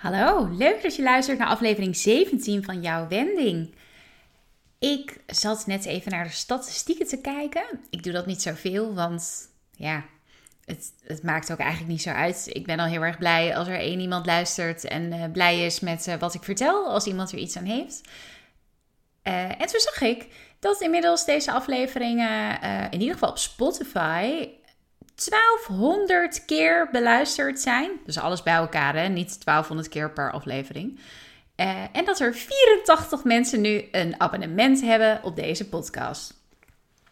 Hallo, leuk dat je luistert naar aflevering 17 van jouw Wending. Ik zat net even naar de statistieken te kijken. Ik doe dat niet zoveel, want ja, het, het, maakt ook eigenlijk niet zo uit. Ik ben al heel erg blij als er één iemand luistert en uh, blij is met uh, wat ik vertel, als iemand er iets aan heeft. Uh, en toen zag ik dat inmiddels deze afleveringen, in ieder geval op Spotify, 1200 keer beluisterd zijn. Dus alles bij elkaar, hè? niet 1200 keer per aflevering. Uh, en dat er 84 mensen nu een abonnement hebben op deze podcast.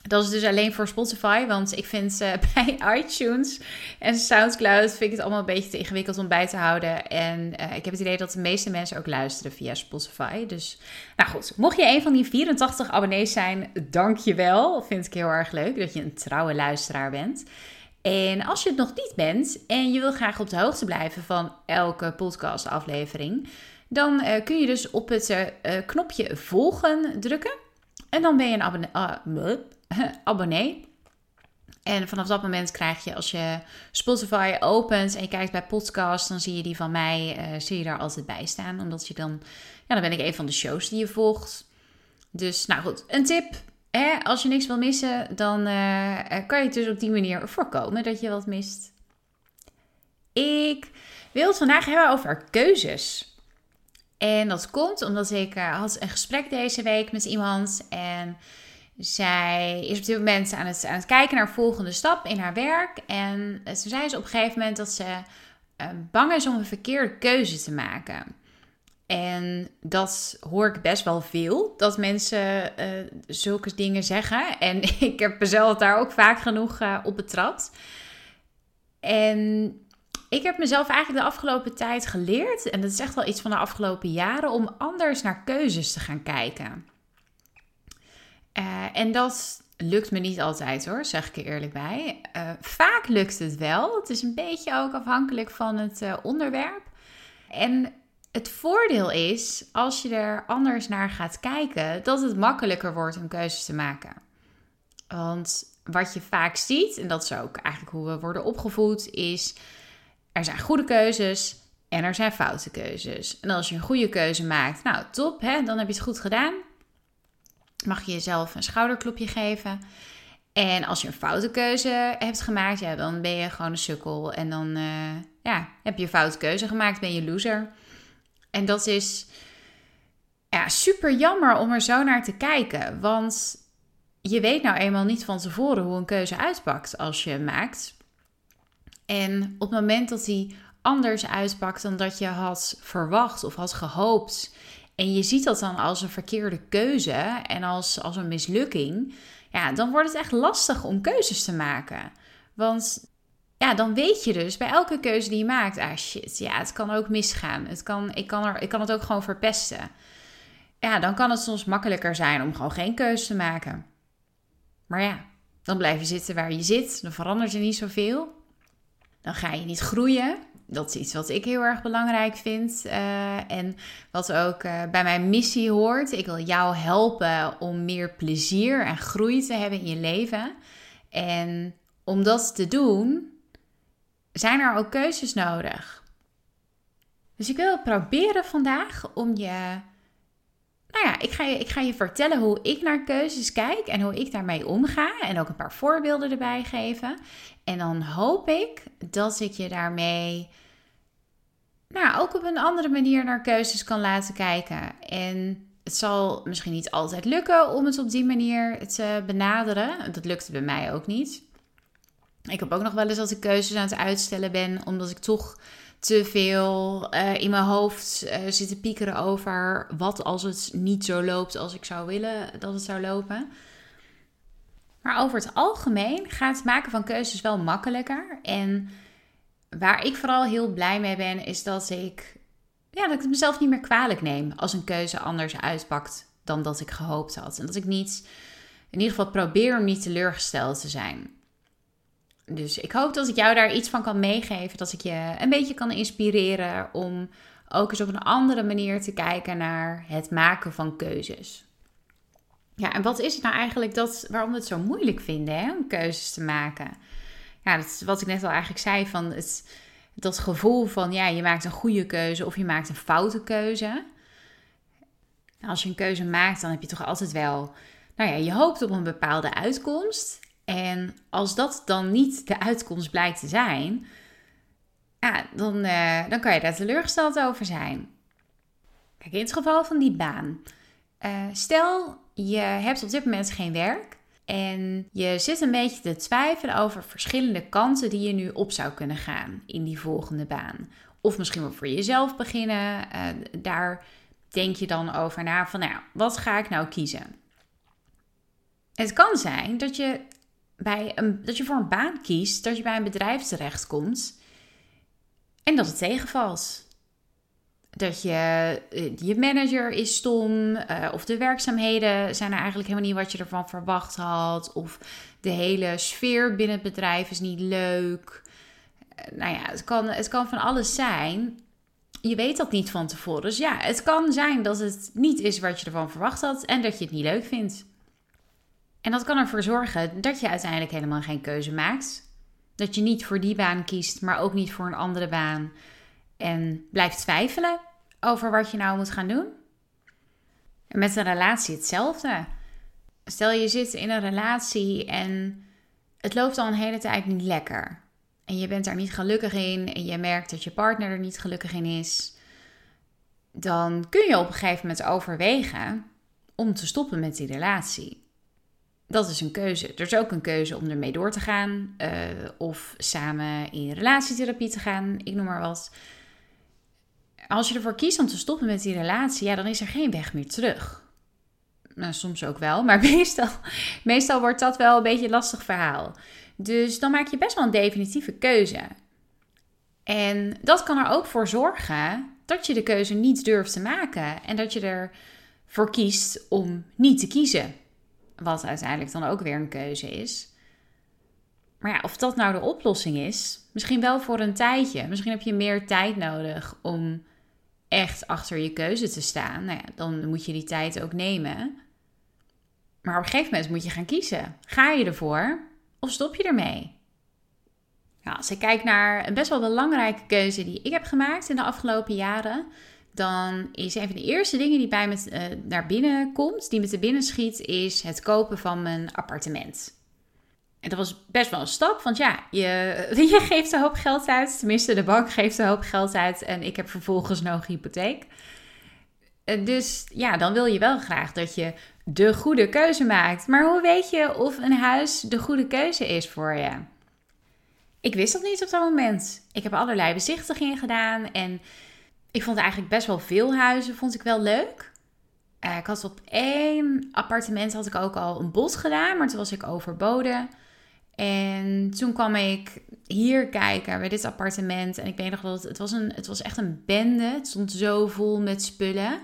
Dat is dus alleen voor Spotify, want ik vind uh, bij iTunes en Soundcloud vind ik het allemaal een beetje te ingewikkeld om bij te houden. En uh, ik heb het idee dat de meeste mensen ook luisteren via Spotify. Dus, nou goed, mocht je een van die 84 abonnees zijn, dank je wel. Vind ik heel erg leuk dat je een trouwe luisteraar bent. En als je het nog niet bent en je wil graag op de hoogte blijven van elke podcastaflevering, dan uh, kun je dus op het uh, knopje volgen drukken. En dan ben je een abonnee, uh, abonnee. En vanaf dat moment krijg je, als je Spotify opent en je kijkt bij podcast, dan zie je die van mij, zie je daar altijd bij staan. Omdat je dan, ja, dan ben ik een van de shows die je volgt. Dus, nou goed, een tip als je niks wil missen, dan uh, kan je het dus op die manier voorkomen dat je wat mist. Ik wil het vandaag hebben over keuzes. En dat komt omdat ik uh, had een gesprek deze week met iemand. En zij is op dit moment aan het, aan het kijken naar de volgende stap in haar werk. En toen zei ze op een gegeven moment dat ze bang is om een verkeerde keuze te maken. En dat hoor ik best wel veel, dat mensen uh, zulke dingen zeggen. En ik heb mezelf daar ook vaak genoeg uh, op betrapt. En ik heb mezelf eigenlijk de afgelopen tijd geleerd, en dat is echt wel iets van de afgelopen jaren, om anders naar keuzes te gaan kijken. Uh, en dat lukt me niet altijd hoor, zeg ik er eerlijk bij. vaak lukt het wel. Het is een beetje ook afhankelijk van het onderwerp. En het voordeel is, als je er anders naar gaat kijken, dat het makkelijker wordt om keuzes te maken. Want wat je vaak ziet, en dat is ook eigenlijk hoe we worden opgevoed, is er zijn goede keuzes en er zijn foute keuzes. En als je een goede keuze maakt, nou top, hè, dan heb je het goed gedaan. Mag je jezelf een schouderklopje geven. En als je een foute keuze hebt gemaakt, ja, dan ben je gewoon een sukkel. En dan uh, ja, heb je een foute keuze gemaakt, ben je loser. En dat is ja, super jammer om er zo naar te kijken. Want je weet nou eenmaal niet van tevoren hoe een keuze uitpakt als je hem maakt. En op het moment dat hij anders uitpakt dan dat je had verwacht of had gehoopt. En je ziet dat dan als een verkeerde keuze en als, als een mislukking. Ja, dan wordt het echt lastig om keuzes te maken. Want ja, dan weet je dus bij elke keuze die je maakt, ah shit, ja, het kan ook misgaan. Het kan, ik, kan er, ik kan het ook gewoon verpesten. Ja, dan kan het soms makkelijker zijn om gewoon geen keuze te maken. Maar ja, dan blijf je zitten waar je zit. Dan verandert er niet zoveel. Dan ga je niet groeien. Dat is iets wat ik heel erg belangrijk vind. Uh, en wat ook uh, bij mijn missie hoort. Ik wil jou helpen om meer plezier en groei te hebben in je leven. En om dat te doen, zijn er ook keuzes nodig. Dus ik wil proberen vandaag om je. Nou ja, ik ga je, ik ga je vertellen hoe ik naar keuzes kijk en hoe ik daarmee omga. En ook een paar voorbeelden erbij geven. En dan hoop ik dat ik je daarmee. Nou, ook op een andere manier naar keuzes kan laten kijken. En het zal misschien niet altijd lukken om het op die manier te benaderen. Dat lukte bij mij ook niet. Ik heb ook nog wel eens dat ik keuzes aan het uitstellen ben, omdat ik toch te veel uh, in mijn hoofd uh, zit te piekeren over wat als het niet zo loopt als ik zou willen dat het zou lopen. Maar over het algemeen gaat het maken van keuzes wel makkelijker. En waar ik vooral heel blij mee ben, is dat ik, ja, dat ik het mezelf niet meer kwalijk neem als een keuze anders uitpakt dan dat ik gehoopt had. En dat ik niet, in ieder geval probeer om niet teleurgesteld te zijn. Dus ik hoop dat ik jou daar iets van kan meegeven. Dat ik je een beetje kan inspireren om ook eens op een andere manier te kijken naar het maken van keuzes. Ja, en wat is het nou eigenlijk dat, waarom we het zo moeilijk vinden hè, om keuzes te maken? Ja, dat is wat ik net al eigenlijk zei, van het, dat gevoel van ja, je maakt een goede keuze of je maakt een foute keuze. Als je een keuze maakt, dan heb je toch altijd wel, nou ja, je hoopt op een bepaalde uitkomst. En als dat dan niet de uitkomst blijkt te zijn, ja, dan, uh, dan kan je daar teleurgesteld over zijn. Kijk, in het geval van die baan. Uh, stel, je hebt op dit moment geen werk en je zit een beetje te twijfelen over verschillende kanten die je nu op zou kunnen gaan in die volgende baan. Of misschien wel voor jezelf beginnen. Uh, daar denk je dan over na van, nou, wat ga ik nou kiezen? Het kan zijn dat je, bij een, dat je voor een baan kiest, dat je bij een bedrijf terechtkomt en dat het tegenvalt. Dat je, eh, je manager is stom, uh, of de werkzaamheden zijn er eigenlijk helemaal niet wat je ervan verwacht had, of de hele sfeer binnen het bedrijf is niet leuk. Uh, nou ja, het kan, het kan van alles zijn. Je weet dat niet van tevoren. Dus ja, het kan zijn dat het niet is wat je ervan verwacht had en dat je het niet leuk vindt. En dat kan ervoor zorgen dat je uiteindelijk helemaal geen keuze maakt. Dat je niet voor die baan kiest, maar ook niet voor een andere baan. En blijft twijfelen over wat je nou moet gaan doen. En met een relatie hetzelfde. Stel je zit in een relatie en het loopt al een hele tijd niet lekker. En je bent daar niet gelukkig in en je merkt dat je partner er niet gelukkig in is. Dan kun je op een gegeven moment overwegen om te stoppen met die relatie dat is een keuze. Er is ook een keuze om ermee door te gaan. Uh, of samen in relatietherapie te gaan. Ik noem maar wat. Als je ervoor kiest om te stoppen met die relatie, ja, dan is er geen weg meer terug. Nou, soms ook wel, maar meestal, meestal wordt dat wel een beetje een lastig verhaal. Dus dan maak je best wel een definitieve keuze. En dat kan er ook voor zorgen dat je de keuze niet durft te maken. En dat je ervoor kiest om niet te kiezen. Wat uiteindelijk dan ook weer een keuze is. Maar ja, of dat nou de oplossing is, misschien wel voor een tijdje. Misschien heb je meer tijd nodig om echt achter je keuze te staan. Nou ja, dan moet je die tijd ook nemen. Maar op een gegeven moment moet je gaan kiezen. Ga je ervoor of stop je ermee? Ja, als ik kijk naar een best wel belangrijke keuze die ik heb gemaakt in de afgelopen jaren, dan is een van de eerste dingen die bij me uh, naar binnen komt, die me te binnen schiet, is het kopen van mijn appartement. En dat was best wel een stap, want ja, je, je geeft een hoop geld uit. Tenminste, de bank geeft een hoop geld uit en ik heb vervolgens nog hypotheek. Eh, dus ja, dan wil je wel graag dat je de goede keuze maakt. Maar hoe weet je of een huis de goede keuze is voor je? Ik wist dat niet op dat moment. Ik heb allerlei bezichtigingen gedaan en ik vond eigenlijk best wel veel huizen, vond ik wel leuk. Uh, ik had op één appartement had ik ook al een bod gedaan, maar toen was ik overboden. En toen kwam ik hier kijken bij dit appartement. En ik weet nog dat het, het, was, een, het was echt een bende. Het stond zo vol met spullen.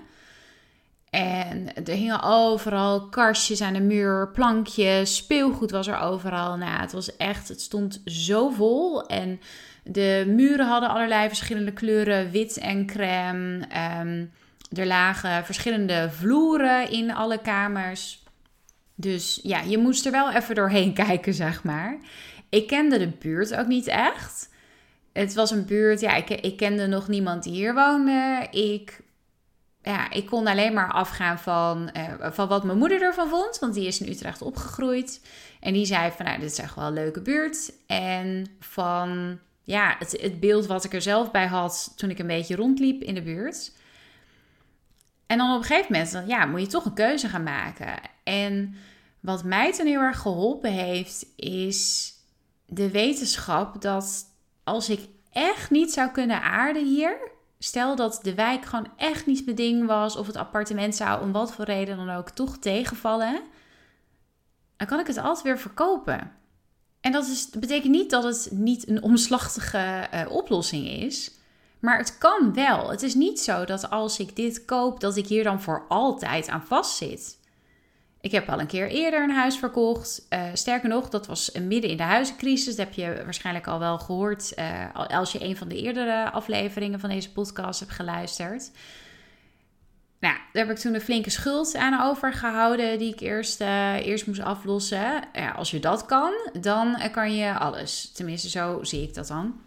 En er hingen overal kastjes aan de muur, plankjes, speelgoed was er overal. Nou, het was echt, het stond zo vol. En de muren hadden allerlei verschillende kleuren, wit en crème. Um, er lagen verschillende vloeren in alle kamers. Dus ja, je moest er wel even doorheen kijken, zeg maar. Ik kende de buurt ook niet echt. Het was een buurt, ja, ik, ik kende nog niemand die hier woonde. Ik, ja, ik kon alleen maar afgaan van, uh, van wat mijn moeder ervan vond, want die is in Utrecht opgegroeid. En die zei van, nou, dit is echt wel een leuke buurt. En van ja, het, beeld wat ik er zelf bij had toen ik een beetje rondliep in de buurt. En dan op een gegeven moment ja, moet je toch een keuze gaan maken. En wat mij ten heel erg geholpen heeft, is de wetenschap dat als ik echt niet zou kunnen aarden hier, stel dat de wijk gewoon echt niet mijn ding was, of het appartement zou om wat voor reden dan ook toch tegenvallen, dan kan ik het altijd weer verkopen. En dat is, betekent niet dat het niet een omslachtige uh, oplossing is. Maar het kan wel. Het is niet zo dat als ik dit koop, dat ik hier dan voor altijd aan vastzit. Ik heb al een keer eerder een huis verkocht. Uh, sterker nog, dat was midden in de huizencrisis. Dat heb je waarschijnlijk al wel gehoord als je een van de eerdere afleveringen van deze podcast hebt geluisterd. Nou, daar heb ik toen een flinke schuld aan overgehouden die ik eerst, uh, eerst moest aflossen. Ja, als je dat kan, dan kan je alles. Tenminste, zo zie ik dat dan.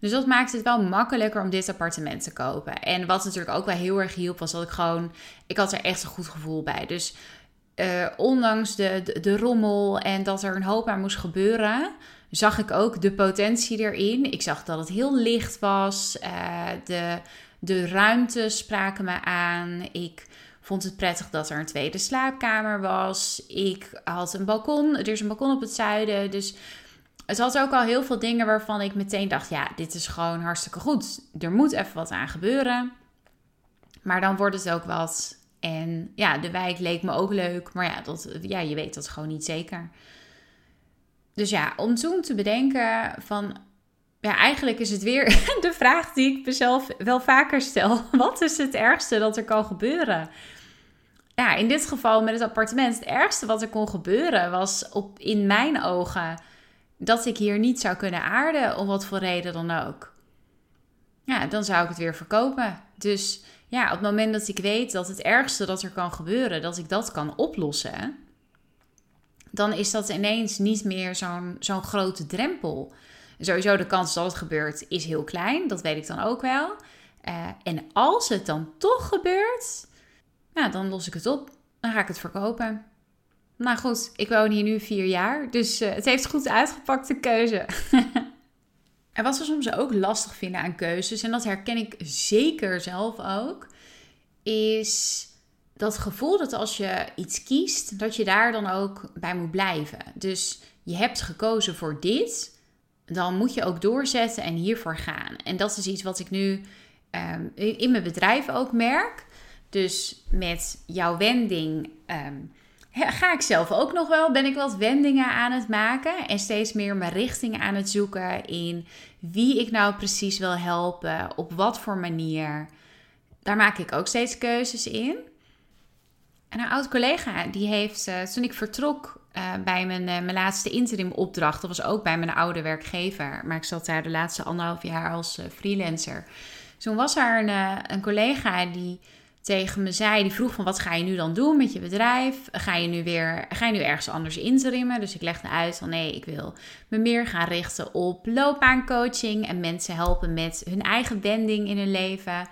Dus dat maakt het wel makkelijker om dit appartement te kopen. En wat natuurlijk ook wel heel erg hielp, was dat ik gewoon... Ik had er echt een goed gevoel bij. Dus uh, ondanks de, de, rommel en dat er een hoop aan moest gebeuren... zag ik ook de potentie erin. Ik zag dat het heel licht was. De, de ruimte spraken me aan. Ik vond het prettig dat er een tweede slaapkamer was. Ik had een balkon. Er is een balkon op het zuiden. Dus het had ook al heel veel dingen waarvan ik meteen dacht: ja, dit is gewoon hartstikke goed. Er moet even wat aan gebeuren. Maar dan wordt het ook wat. En ja, de wijk leek me ook leuk. Maar ja, dat, ja je weet dat gewoon niet zeker. Dus ja, om toen te bedenken van... Ja, eigenlijk is het weer de vraag die ik mezelf wel vaker stel. Wat is het ergste dat er kan gebeuren? Ja, in dit geval met het appartement. Het ergste wat er kon gebeuren was op, in mijn ogen dat ik hier niet zou kunnen aarden, om wat voor reden dan ook. Ja, dan zou ik het weer verkopen. Dus ja, op het moment dat ik weet dat het ergste dat er kan gebeuren, dat ik dat kan oplossen, dan is dat ineens niet meer zo'n zo'n grote drempel. Sowieso de kans dat het gebeurt is heel klein, dat weet ik dan ook wel. Uh, en als het dan toch gebeurt, dan los ik het op. Dan ga ik het verkopen. Nou goed, ik woon hier nu vier jaar, dus uh, het heeft goed uitgepakt, de keuze. en wat we soms ook lastig vinden aan keuzes, en dat herken ik zeker zelf ook, is dat gevoel dat als je iets kiest, dat je daar dan ook bij moet blijven. Dus je hebt gekozen voor dit, dan moet je ook doorzetten en hiervoor gaan. En dat is iets wat ik nu um, in mijn bedrijf ook merk. Dus met jouw wending. Um, ga ik zelf ook nog wel. Ben ik wat wendingen aan het maken en steeds meer mijn richting aan het zoeken in wie ik nou precies wil helpen, op wat voor manier. Daar maak ik ook steeds keuzes in. En een oud collega die heeft, uh, toen ik vertrok uh, bij mijn, uh, mijn laatste interim opdracht, dat was ook bij mijn oude werkgever, maar ik zat daar de laatste anderhalf jaar als freelancer. Toen was er een, een collega die tegen me zei, die vroeg van wat ga je nu dan doen met je bedrijf? Ga je nu weer, ga je nu ergens anders interimmen? Dus ik legde uit van nee, ik wil me meer gaan richten op loopbaancoaching en mensen helpen met hun eigen wending in hun leven.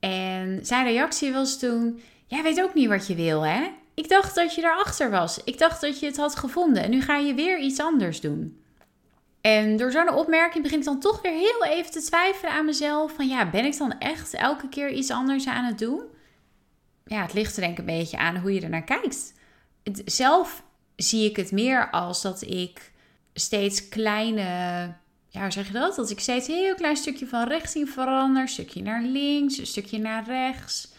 En zijn reactie was toen, jij weet ook niet wat je wil hè? Ik dacht dat je daarachter was. Ik dacht dat je het had gevonden en nu ga je weer iets anders doen. En door zo'n opmerking begin ik dan toch weer heel even te twijfelen aan mezelf. Van ja, ben ik dan echt elke keer iets anders aan het doen? Ja, het ligt er denk ik een beetje aan hoe je er naar kijkt. Zelf zie ik het meer als dat ik steeds kleine, ja, hoe zeg je dat? Dat ik steeds een heel klein stukje van richting verander. Een stukje naar links, een stukje naar rechts.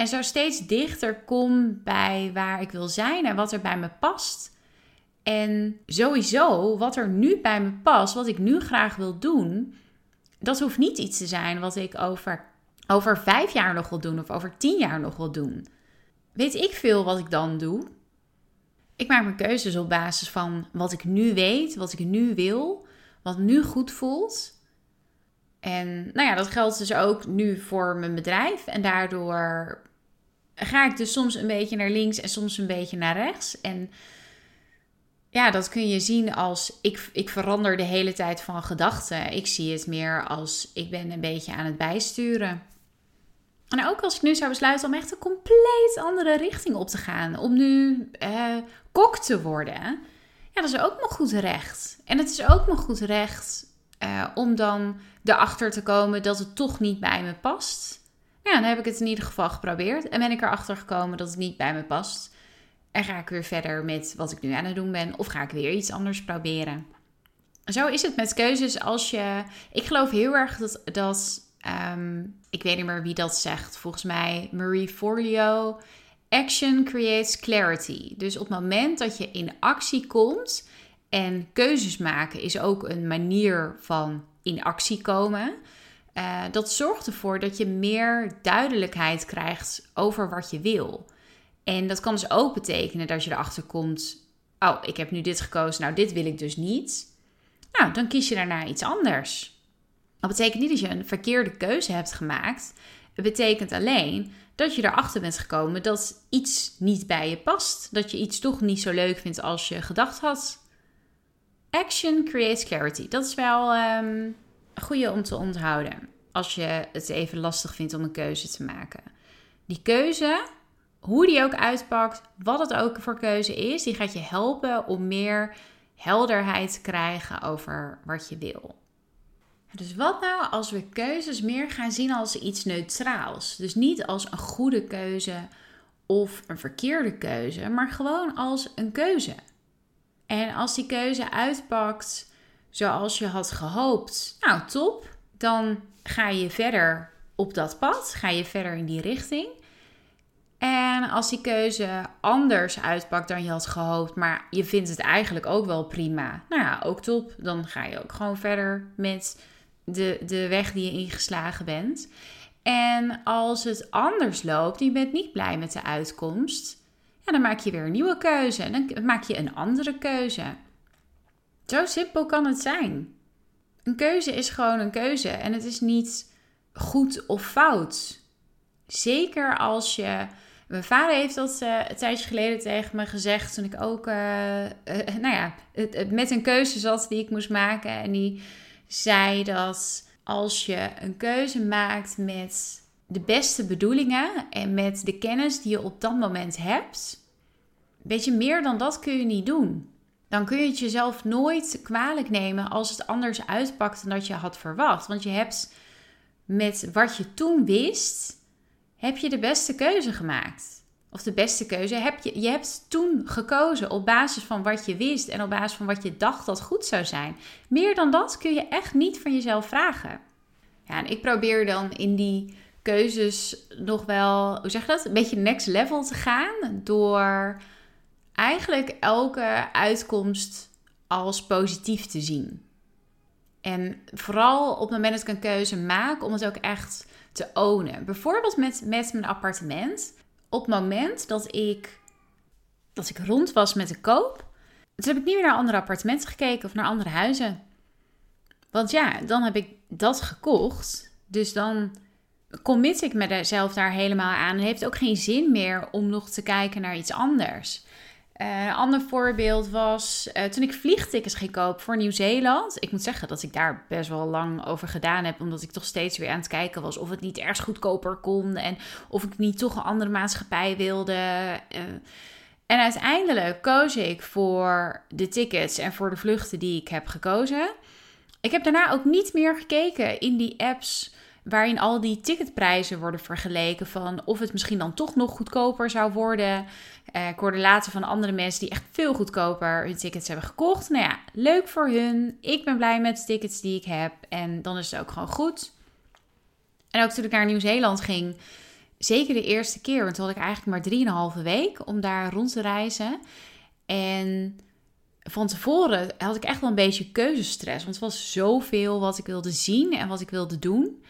En zo steeds dichter kom bij waar ik wil zijn en wat er bij me past. En sowieso, wat er nu bij me past, wat ik nu graag wil doen, dat hoeft niet iets te zijn wat ik over, over vijf jaar nog wil doen of over tien jaar nog wil doen. Weet ik veel wat ik dan doe? Ik maak mijn keuzes op basis van wat ik nu weet, wat ik nu wil, wat nu goed voelt. En nou ja, dat geldt dus ook nu voor mijn bedrijf. En daardoor ga ik dus soms een beetje naar links en soms een beetje naar rechts. En ja, dat kun je zien als ik, ik verander de hele tijd van gedachten. Ik zie het meer als ik ben een beetje aan het bijsturen. En ook als ik nu zou besluiten om echt een compleet andere richting op te gaan. Om nu eh, kok te worden. Ja, dat is ook mijn goed recht. En het is ook mijn goed recht eh, om dan erachter te komen dat het toch niet bij me past. Ja, dan heb ik het in ieder geval geprobeerd. En ben ik erachter gekomen dat het niet bij me past. En ga ik weer verder met wat ik nu aan het doen ben? Of ga ik weer iets anders proberen? Zo is het met keuzes als je. Ik geloof heel erg dat. dat um, ik weet niet meer wie dat zegt. Volgens mij Marie Forleo Action creates clarity. Dus op het moment dat je in actie komt en keuzes maken is ook een manier van in actie komen. Uh, dat zorgt ervoor dat je meer duidelijkheid krijgt over wat je wil. En dat kan dus ook betekenen dat je erachter komt: oh, ik heb nu dit gekozen, nou, dit wil ik dus niet. Nou, dan kies je daarna iets anders. Dat betekent niet dat je een verkeerde keuze hebt gemaakt. Het betekent alleen dat je erachter bent gekomen dat iets niet bij je past. Dat je iets toch niet zo leuk vindt als je gedacht had. Action creates clarity. Dat is wel een goede om te onthouden. Als je het even lastig vindt om een keuze te maken. Die keuze, hoe die ook uitpakt, wat het ook voor keuze is, die gaat je helpen om meer helderheid te krijgen over wat je wil. Dus wat nou als we keuzes meer gaan zien als iets neutraals? Dus niet als een goede keuze of een verkeerde keuze, maar gewoon als een keuze. En als die keuze uitpakt zoals je had gehoopt, nou top, dan ga je verder op dat pad, ga je verder in die richting. En als die keuze anders uitpakt dan je had gehoopt, maar je vindt het eigenlijk ook wel prima, nou ja, ook top, dan ga je ook gewoon verder met de, de weg die je ingeslagen bent. En als het anders loopt en je bent niet blij met de uitkomst, ja, dan maak je weer een nieuwe keuze. Dan maak je een andere keuze. Zo simpel kan het zijn. Een keuze is gewoon een keuze en het is niet goed of fout. Zeker als je. Mijn vader heeft dat uh, een tijdje geleden tegen me gezegd toen ik ook uh, uh, nou ja, met een keuze zat die ik moest maken. En die zei dat als je een keuze maakt met de beste bedoelingen en met de kennis die je op dat moment hebt, weet je, meer dan dat kun je niet doen. Dan kun je het jezelf nooit kwalijk nemen als het anders uitpakt dan dat je had verwacht. Want je hebt met wat je toen wist, heb je de beste keuze gemaakt of de beste keuze, heb je, je hebt toen gekozen op basis van wat je wist en op basis van wat je dacht dat goed zou zijn. Meer dan dat kun je echt niet van jezelf vragen. Ja, en ik probeer dan in die keuzes nog wel, hoe zeg je dat, een beetje next level te gaan door eigenlijk elke uitkomst als positief te zien. En vooral op het moment dat ik een keuze maak, om het ook echt te ownen. Bijvoorbeeld met, met mijn appartement op het moment dat ik, dat ik rond was met de koop, toen heb ik niet meer naar andere appartementen gekeken of naar andere huizen. Want ja, dan heb ik dat gekocht. Dus dan commit ik mezelf daar helemaal aan. Het heeft ook geen zin meer om nog te kijken naar iets anders. Uh, een ander voorbeeld was uh, toen ik vliegtickets ging kopen voor Nieuw-Zeeland. Ik moet zeggen dat ik daar best wel lang over gedaan heb, omdat ik toch steeds weer aan het kijken was of het niet ergens goedkoper kon en of ik niet toch een andere maatschappij wilde. Uh, en uiteindelijk koos ik voor de tickets en voor de vluchten die ik heb gekozen. Ik heb daarna ook niet meer gekeken in die apps waarin al die ticketprijzen worden vergeleken van of het misschien dan toch nog goedkoper zou worden. Uh, ik later van andere mensen die echt veel goedkoper hun tickets hebben gekocht. Nou ja, leuk voor hun. Ik ben blij met de tickets die ik heb en dan is het ook gewoon goed. En ook toen ik naar Nieuw-Zeeland ging, zeker de eerste keer, want toen had ik eigenlijk maar 3,5 week om daar rond te reizen. En van tevoren had ik echt wel een beetje keuzestress, want het was zoveel wat ik wilde zien en wat ik wilde doen.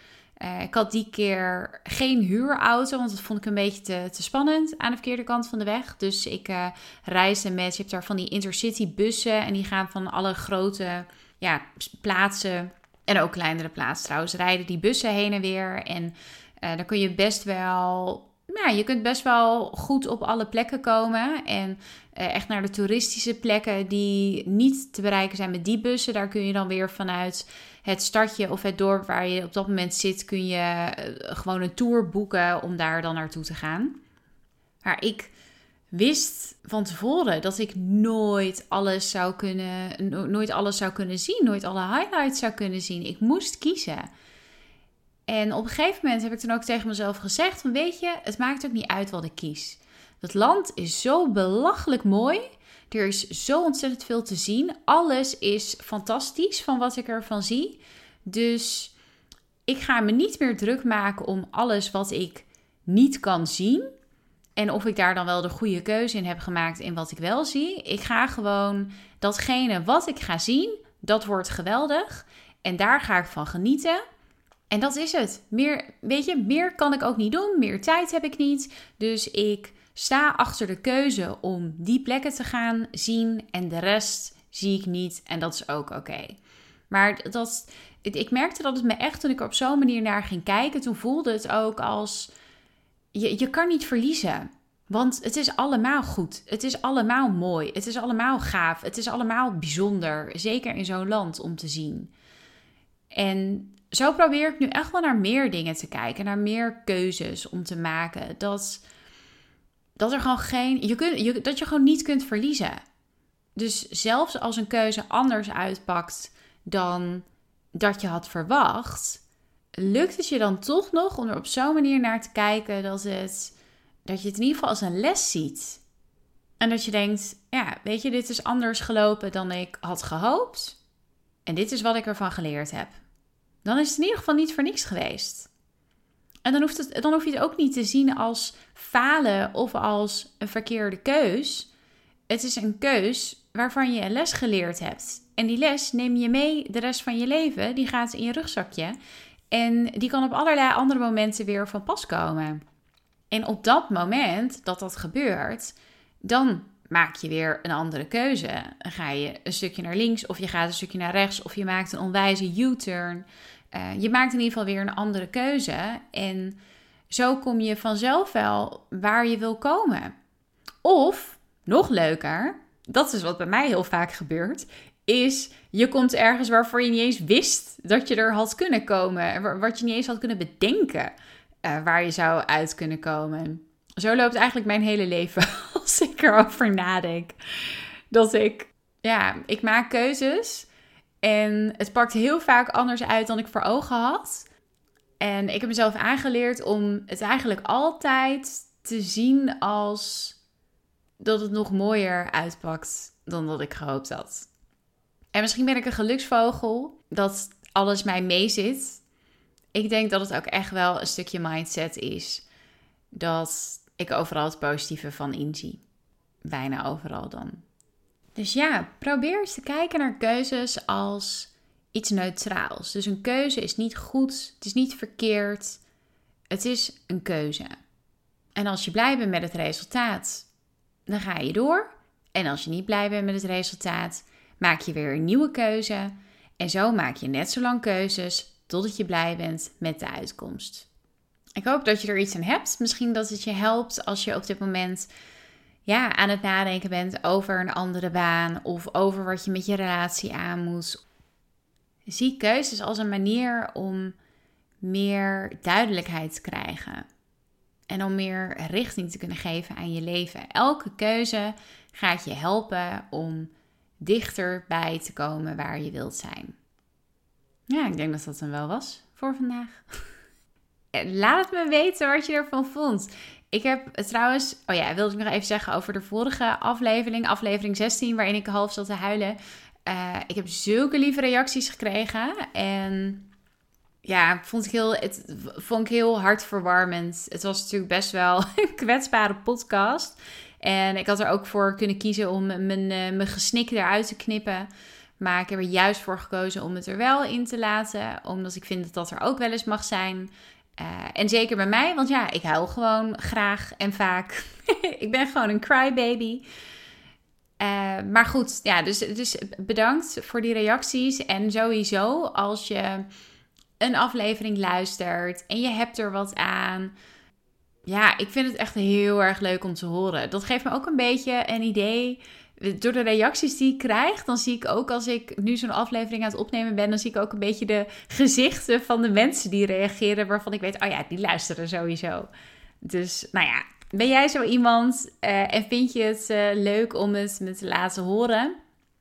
Uh, ik had die keer geen huurauto, want dat vond ik een beetje te, te spannend aan de verkeerde kant van de weg. Dus ik uh, reisde met, je hebt daar van die intercity bussen en die gaan van alle grote ja, plaatsen en ook kleinere plaatsen trouwens, rijden die bussen heen en weer. En uh, dan kun je best wel nou, je kunt best wel goed op alle plekken komen. En echt naar de toeristische plekken die niet te bereiken zijn met die bussen. Daar kun je dan weer vanuit het stadje of het dorp waar je op dat moment zit, kun je eh, gewoon een tour boeken om daar dan naartoe te gaan. Maar ik wist van tevoren dat ik nooit alles zou kunnen, nooit alles zou kunnen zien, nooit alle highlights zou kunnen zien. Ik moest kiezen. En op een gegeven moment heb ik toen ook tegen mezelf gezegd: van weet je, het maakt ook niet uit wat ik kies. Dat land is zo belachelijk mooi. Er is zo ontzettend veel te zien. Alles is fantastisch van wat ik ervan zie. Dus ik ga me niet meer druk maken om alles wat ik niet kan zien. En of ik daar dan wel de goede keuze in heb gemaakt in wat ik wel zie. Ik ga gewoon datgene wat ik ga zien, dat wordt geweldig. En daar ga ik van genieten. En dat is het. Meer, weet je, meer kan ik ook niet doen. Meer tijd heb ik niet. Dus ik sta achter de keuze om die plekken te gaan zien. En de rest zie ik niet. En dat is ook oké. Maar dat, ik merkte dat het me echt, toen ik er op zo'n manier naar ging kijken, toen voelde het ook als: je, je kan niet verliezen. Want het is allemaal goed. Het is allemaal mooi. Het is allemaal gaaf. Het is allemaal bijzonder. Zeker in zo'n land om te zien. En zo probeer ik nu echt wel naar meer dingen te kijken. Naar meer keuzes om te maken. Dat, dat er gewoon geen. Je kunt, je, dat je gewoon niet kunt verliezen. Dus zelfs als een keuze anders uitpakt dan dat je had verwacht, lukt het je dan toch nog om er op zo'n manier naar te kijken dat, het, dat je het in ieder geval als een les ziet. En dat je denkt, ja, weet je, dit is anders gelopen dan ik had gehoopt. En dit is wat ik ervan geleerd heb. Dan is het in ieder geval niet voor niks geweest. En dan, hoeft het, dan hoef je het ook niet te zien als falen of als een verkeerde keus. Het is een keus waarvan je een les geleerd hebt. En die les neem je mee de rest van je leven. Die gaat in je rugzakje. En die kan op allerlei andere momenten weer van pas komen. En op dat moment dat dat gebeurt, dan maak je weer een andere keuze. Dan ga je een stukje naar links of je gaat een stukje naar rechts of je maakt een onwijze U-turn. Uh, je maakt in ieder geval weer een andere keuze. En zo kom je vanzelf wel waar je wil komen. Of, nog leuker, dat is wat bij mij heel vaak gebeurt, is je komt ergens waarvoor je niet eens wist dat je er had kunnen komen. Wat je niet eens had kunnen bedenken uh, waar je zou uit kunnen komen. Zo loopt eigenlijk mijn hele leven als ik erover nadenk. Dat ik, ja, ik maak keuzes en het pakt heel vaak anders uit dan ik voor ogen had. En ik heb mezelf aangeleerd om het eigenlijk altijd te zien als dat het nog mooier uitpakt dan dat ik gehoopt had. En misschien ben ik een geluksvogel dat alles mij meezit. Ik denk dat het ook echt wel een stukje mindset is. Dat ik overal het positieve van inzie. Bijna overal dan. Dus ja, probeer eens te kijken naar keuzes als iets neutraals. Dus een keuze is niet goed, het is niet verkeerd. Het is een keuze. En als je blij bent met het resultaat, dan ga je door. En als je niet blij bent met het resultaat, maak je weer een nieuwe keuze. En zo maak je net zo lang keuzes totdat je blij bent met de uitkomst. Ik hoop dat je er iets aan hebt. Misschien dat het je helpt als je op dit moment ja, aan het nadenken bent over een andere baan of over wat je met je relatie aan moet. Zie keuzes als een manier om meer duidelijkheid te krijgen en om meer richting te kunnen geven aan je leven. Elke keuze gaat je helpen om dichterbij te komen waar je wilt zijn. Ja, ik denk dat dat dan wel was voor vandaag. Laat het me weten wat je ervan vond. Ik heb trouwens, oh ja, wilde ik nog even zeggen over de vorige aflevering, aflevering 16, waarin ik half zat te huilen. Uh, ik heb zulke lieve reacties gekregen en ja, vond ik heel, het vond ik heel hartverwarmend. Het was natuurlijk best wel een kwetsbare podcast. En ik had er ook voor kunnen kiezen om mijn, uh, mijn gesnik eruit te knippen. Maar ik heb er juist voor gekozen om het er wel in te laten. Omdat ik vind dat dat er ook wel eens mag zijn. Uh, en zeker bij mij, want ja, ik huil gewoon graag en vaak. ik ben gewoon een crybaby. Uh, maar goed, ja, dus, dus bedankt voor die reacties. En sowieso, als je een aflevering luistert en je hebt er wat aan. Ja, ik vind het echt heel erg leuk om te horen. Dat geeft me ook een beetje een idee. Door de reacties die ik krijg, dan zie ik ook als ik nu zo'n aflevering aan het opnemen ben, dan zie ik ook een beetje de gezichten van de mensen die reageren, waarvan ik weet, oh ja, die luisteren sowieso. Dus nou ja, ben jij zo iemand uh, en vind je het uh, leuk om het me te laten horen?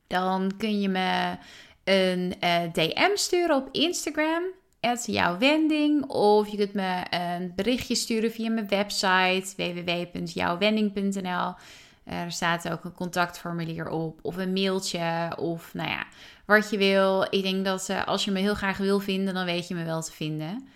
Dan kun je me een eh, DM sturen op Instagram jouw wending. Of je kunt me een berichtje sturen via mijn website www.jouwwending.nl. Er staat ook een contactformulier op, of een mailtje, of nou ja, wat je wil. Ik denk dat uh, als je me heel graag wil vinden, dan weet je me wel te vinden.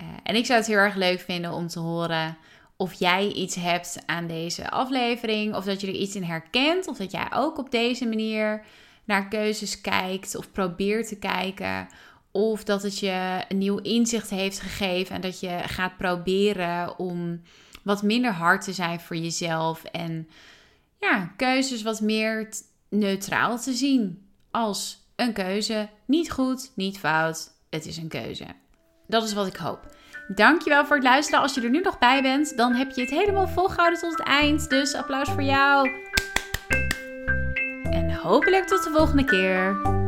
Uh, en ik zou het heel erg leuk vinden om te horen of jij iets hebt aan deze aflevering, of dat je er iets in herkent, of dat jij ook op deze manier naar keuzes kijkt of probeert te kijken. Of dat het je een nieuw inzicht heeft gegeven en dat je gaat proberen om wat minder hard te zijn voor jezelf en ja, keuzes wat meer neutraal te zien als een keuze. Niet goed, niet fout, het is een keuze. Dat is wat ik hoop. Dankjewel voor het luisteren. Als je er nu nog bij bent, dan heb je het helemaal volgehouden tot het eind. Dus applaus voor jou. En hopelijk tot de volgende keer.